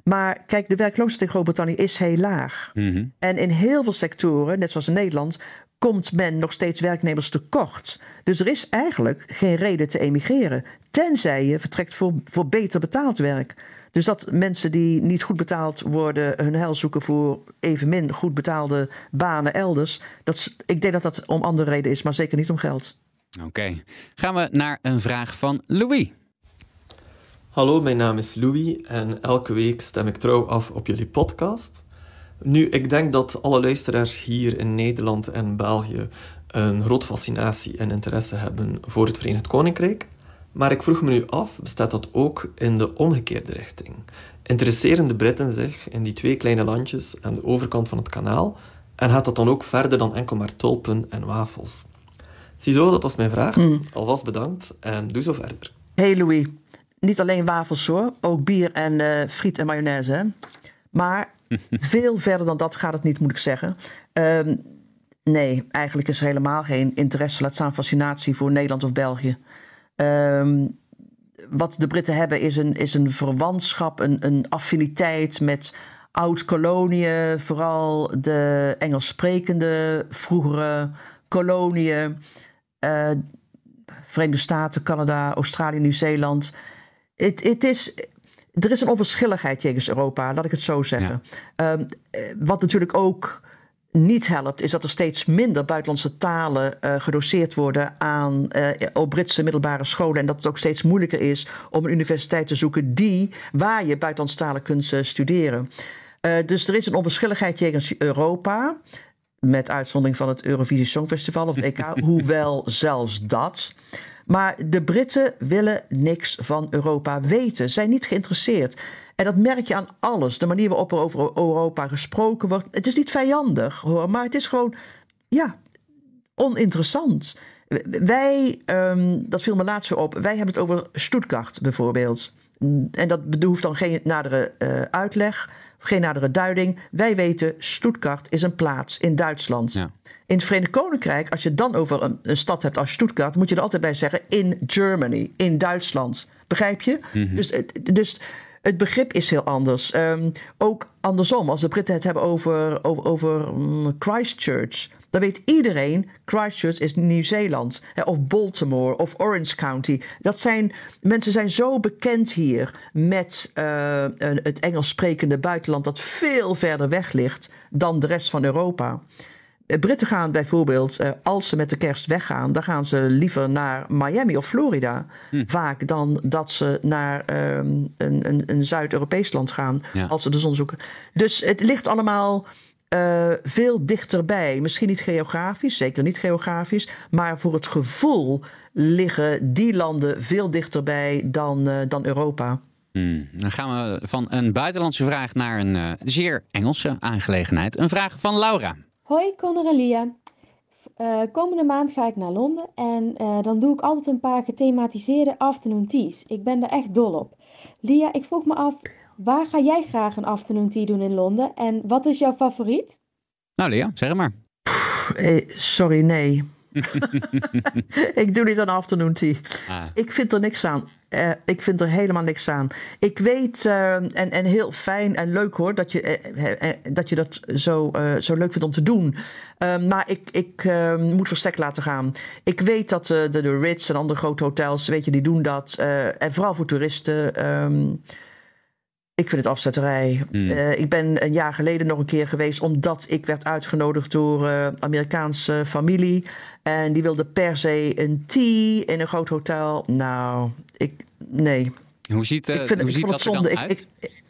Maar kijk, de werkloosheid in Groot-Brittannië is heel laag. Mhm. En in heel veel sectoren, net zoals in Nederland, komt men nog steeds werknemers tekort. Dus er is eigenlijk geen reden te emigreren. Tenzij je vertrekt voor, voor beter betaald werk. Dus dat mensen die niet goed betaald worden hun heil zoeken voor evenmin goed betaalde banen elders. Dat, is- ik denk dat dat om andere reden is, maar zeker niet om geld. Oké. Gaan we naar een vraag van Louis. Hallo, mijn naam is Louis en elke week stem ik trouw af op jullie podcast. Nu, ik denk dat alle luisteraars hier in Nederland en België een grote fascinatie en interesse hebben voor het Verenigd Koninkrijk. Maar ik vroeg me nu af, bestaat dat ook in de omgekeerde richting? Interesseren de Britten zich in die twee kleine landjes aan de overkant van het kanaal? En gaat dat dan ook verder dan enkel maar tulpen en wafels? Ziezo, dat was mijn vraag. Alvast bedankt en doe zo verder. Hey Louis, niet alleen wafels hoor, ook bier en eh, friet en mayonaise. Hè? Maar <laughs> veel verder dan dat gaat het niet, moet ik zeggen. Ehm, nee, eigenlijk is er helemaal geen interesse, laat staan fascinatie voor Nederland of België. Ehm, wat de Britten hebben is een, is een verwantschap, een, een affiniteit met oud-koloniën, vooral de Engels sprekende vroegere koloniën. eh, Verenigde Staten, Canada, Australië, Nieuw-Zeeland. Het, het is, er is een onverschilligheid jegens Europa, laat ik het zo zeggen. Ehm, eh, wat natuurlijk ook niet helpt, is dat er steeds minder buitenlandse talen eh, gedoseerd worden aan, eh, op Britse middelbare scholen. En dat het ook steeds moeilijker is om een universiteit te zoeken die, waar je buitenlandse talen kunt eh, studeren. Dus er is een onverschilligheid jegens Europa. Met uitzondering van het Eurovisie Songfestival of het EK. <laughs> hoewel zelfs dat. Maar de Britten willen niks van Europa weten. Zijn niet geïnteresseerd. En dat merk je aan alles. De manier waarop er over Europa gesproken wordt. Het is niet vijandig hoor, maar het is gewoon. Ja, oninteressant. Wij, ehm, dat viel me laatst weer op, wij hebben het over Stuttgart bijvoorbeeld. En dat hoeft dan geen nadere eh, uitleg, geen nadere duiding. Wij weten, Stuttgart is een plaats in Duitsland. Ja. In het Verenigd Koninkrijk, als je het dan over een, een stad hebt als Stuttgart, moet je er altijd bij zeggen in Germany, in Duitsland. Begrijp je? Dus, het- dus het begrip is heel anders. Ehm, ook andersom, als de Britten het hebben over, over, over mm, Christchurch, dan weet iedereen, Christchurch is Nieuw-Zeeland. Of Baltimore of Orange County. Dat zijn, mensen zijn zo bekend hier met eh, het Engels sprekende buitenland dat veel verder weg ligt dan de rest van Europa. Eh, Britten gaan bijvoorbeeld, eh, als ze met de kerst weggaan, dan gaan ze liever naar Miami of Florida. Vaak dan dat ze naar ehm, een, een, een Zuid-Europees land gaan Ja. als ze de zon zoeken. Dus het ligt allemaal eh, veel dichterbij. Misschien niet geografisch, zeker niet geografisch. Maar voor het gevoel liggen die landen veel dichterbij dan, dan Europa. Hmm. Dan gaan we van een buitenlandse vraag naar een zeer Engelse aangelegenheid. Een vraag van Laura. Hoi, Conor en Lia. Eh, komende maand ga ik naar Londen en eh, dan doe ik altijd een paar gethematiseerde afternoon teas. Ik ben er echt dol op. Lia, ik vroeg me af, waar ga jij graag een afternoon tea doen in Londen en wat is jouw favoriet? Nou Lea, zeg het maar. Eh, sorry, nee. <laughs> ik doe niet aan afternoon tea. Ah. Ik vind er niks aan. Eh, ik vind er helemaal niks aan. Ik weet, eh, en, en heel fijn en leuk hoor, dat je, eh, dat, je dat zo, zo leuk vindt om te doen. Eh, maar ik, ik eh, moet verstek laten gaan. Ik weet dat de, de Ritz en andere grote hotels, weet je, die doen dat. En vooral voor toeristen. ehm, ik vind het afzetterij. Eh, ik ben een jaar geleden nog een keer geweest omdat ik werd uitgenodigd door Amerikaanse familie. En die wilde per se een tea in een groot hotel. Nou, ik. Nee. Hoe ziet, eh, ik vind, hoe ik ziet dat het er dan zonde. uit? Ik, ik,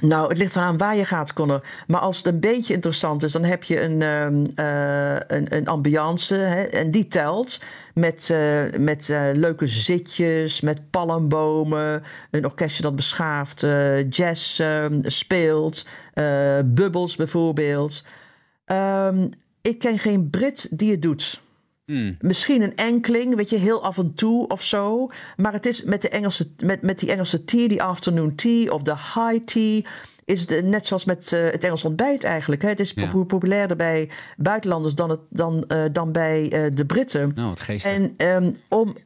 nou, het ligt eraan waar je gaat, Connor. Maar als het een beetje interessant is, dan heb je een, ehm, eh, een, een ambiance. Hè, en die telt. Met, eh, met leuke zitjes, met palmbomen. Een orkestje dat beschaafd jazz ehm, speelt. bubbels bijvoorbeeld. Ehm, ik ken geen Brit die het doet. Hmm. Misschien een enkeling, weet je, heel af en toe of zo. Maar het is met, de Engelse, met, met die Engelse tea, die afternoon tea of de high tea. Is het net zoals met eh, het Engels ontbijt eigenlijk. Hè? Het is Ja. populairder bij buitenlanders dan, het, dan, eh, dan bij eh, de Britten. Oh, wat geestig. En ehm, om,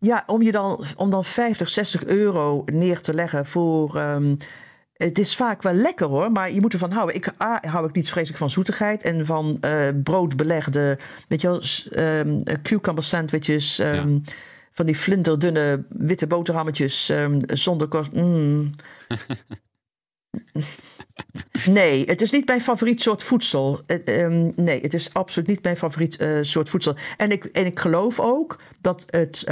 ja, om, je dan, om dan 50, 60 euro neer te leggen voor. ehm, het is vaak wel lekker hoor, maar je moet ervan houden. Ik A, hou ik niet vreselijk van zoetigheid en van eh broodbelegde, weet je wel, ehm, cucumber sandwiches. ehm, van die flinterdunne witte boterhammetjes ehm, zonder kost. Mm. <laughs> Nee, het is niet mijn favoriet soort voedsel. Eh, nee, het is absoluut niet mijn favoriet eh, soort voedsel. En ik, en ik geloof ook dat, het,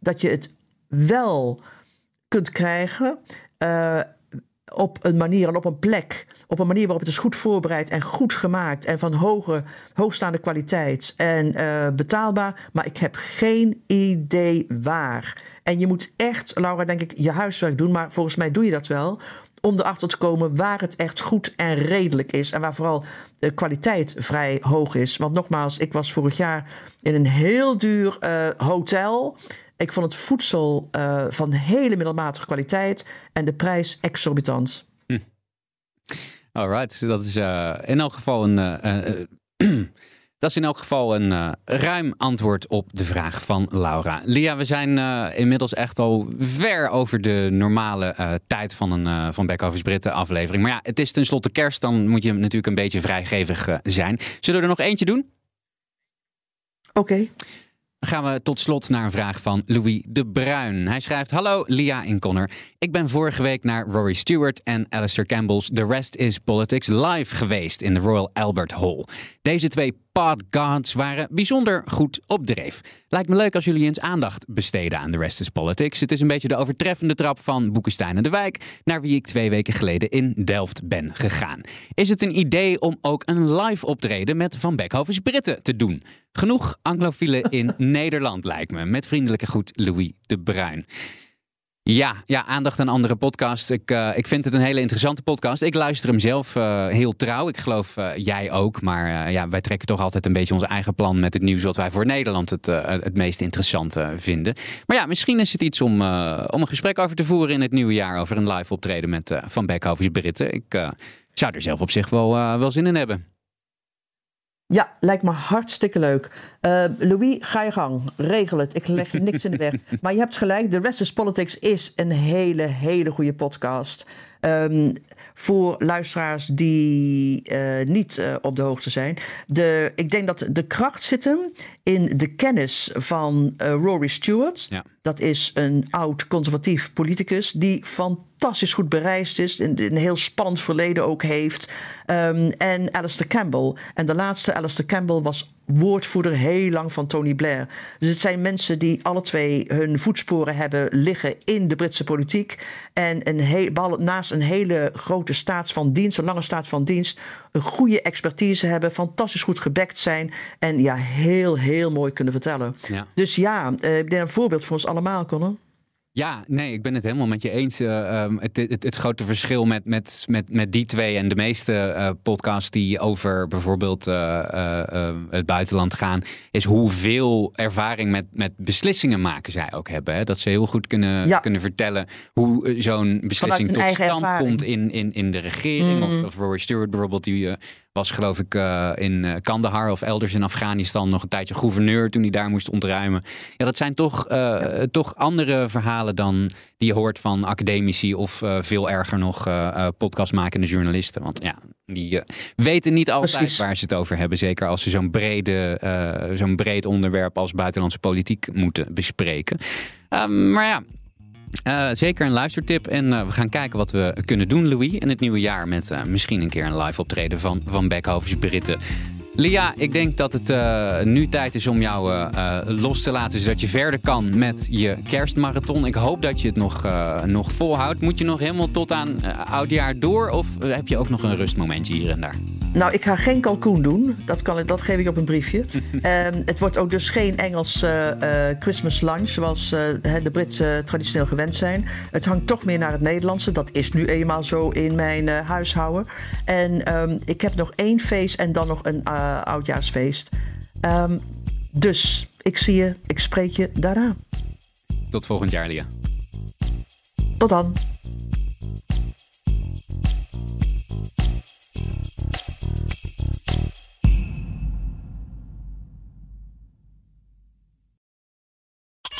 dat je het wel kunt krijgen eh, op een manier en op een plek. Op een manier waarop het is goed voorbereid en goed gemaakt. En van hoge, hoogstaande kwaliteit en betaalbaar. Maar ik heb geen idee waar. En je moet echt, Laura, denk ik, je huiswerk doen. Maar volgens mij doe je dat wel om erachter te komen waar het echt goed en redelijk is. En waar vooral de kwaliteit vrij hoog is. Want nogmaals, ik was vorig jaar in een heel duur uh, hotel. Ik vond het voedsel uh, van hele middelmatige kwaliteit en de prijs exorbitant. Hm. Alright, dat is uh, in elk geval een. <clears throat> Dat is in elk geval een ruim antwoord op de vraag van Laura. Lia, we zijn inmiddels echt al ver over de normale tijd van een van Backoffice Britten aflevering. Maar ja, het is tenslotte kerst, dan moet je natuurlijk een beetje vrijgevig zijn. Zullen we er nog eentje doen? Oké. Okay. Gaan we tot slot naar een vraag van Louis de Bruin. Hij schrijft: Hallo Lia en Connor. Ik ben vorige week naar Rory Stewart en Alistair Campbell's The Rest is Politics live geweest in de Royal Albert Hall. Deze twee gods waren bijzonder goed op dreef. Lijkt me leuk als jullie eens aandacht besteden aan The Rest is Politics. Het is een beetje de overtreffende trap van Boekenstein en de Wijk, naar wie ik twee weken geleden in Delft ben gegaan. Is het een idee om ook een live optreden met Van Beckhovens Britten te doen? Genoeg anglofielen in <laughs> Nederland lijkt me. Met vriendelijke groet Louis de Bruin. Ja, ja, aandacht aan andere podcasts. Ik, uh, ik vind het een hele interessante podcast. Ik luister hem zelf uh, heel trouw. Ik geloof uh, jij ook. Maar ja, wij trekken toch altijd een beetje ons eigen plan met het nieuws wat wij voor Nederland het, het meest interessante vinden. Maar ja, misschien is het iets om, om een gesprek over te voeren in het nieuwe jaar over een live optreden met Van Beckhovens Britten. Ik zou er zelf op zich wel, wel zin in hebben. Ja, lijkt me hartstikke leuk. Uh, Louis, ga je gang. Regel het. Ik leg je niks in de weg. <laughs> Maar je hebt gelijk. The Rest is Politics is een hele, hele goede podcast. Um, voor luisteraars die uh, niet uh, op de hoogte zijn. De, ik denk dat de kracht zit hem in de kennis van uh, Rory Stewart. Ja. Dat is een oud conservatief politicus die fantastisch goed bereisd is. Een, een heel spannend verleden ook heeft. Um, en Alistair Campbell. En de laatste, Alistair Campbell, was woordvoerder heel lang van Tony Blair. Dus het zijn mensen die alle twee hun voetsporen hebben liggen in de Britse politiek. En een heel, naast een hele grote staat van dienst, een lange staat van dienst, een goede expertise hebben, fantastisch goed gebackt zijn. En ja, heel, heel mooi kunnen vertellen. Ja. Dus ja, uh, ik denk een voorbeeld voor ons allemaal, Conor. Ja, nee, ik ben het helemaal met je eens. Uh, het, het, het, grote verschil met, met, met, met die twee en de meeste uh, podcasts die over bijvoorbeeld uh, het buitenland gaan, is hoeveel ervaring met, met beslissingen maken zij ook hebben. Hè? Dat ze heel goed kunnen, ja. kunnen vertellen hoe zo'n beslissing tot stand ervaring. komt in, in, in de regering. Mm. Of, of Rory Stewart bijvoorbeeld, die was geloof ik uh, in uh, Kandahar of elders in Afghanistan nog een tijdje gouverneur toen hij daar moest ontruimen. Ja, dat zijn toch, uh, toch andere verhalen dan die je hoort van academici of veel erger nog podcastmakende journalisten. Want ja, die weten niet altijd Precies. waar ze het over hebben. Zeker als ze zo'n brede, zo'n breed onderwerp als buitenlandse politiek moeten bespreken. Ehm, maar ja, uh, zeker een luistertip. En uh, we gaan kijken wat we kunnen doen, Louis, in het nieuwe jaar. Met uh, misschien een keer een live optreden van Van Beckhovens Britten. Lia, ik denk dat het uh, nu tijd is om jou uh, los te laten, zodat je verder kan met je kerstmarathon. Ik hoop dat je het nog, nog volhoudt. Moet je nog helemaal tot aan oudjaar door of heb je ook nog een rustmomentje hier en daar? Nou, ik ga geen kalkoen doen. Dat, kan, dat geef ik op een briefje. um, <laughs> het wordt ook dus geen Engels Christmas lunch, zoals de Britten traditioneel gewend zijn. Het hangt toch meer naar het Nederlandse. Dat is nu eenmaal zo in mijn huishouden. En um, ik heb nog één feest en dan nog een uh, oudjaarsfeest. Um, dus ik zie je, ik spreek je daarna. Tot volgend jaar, Lia. Tot dan.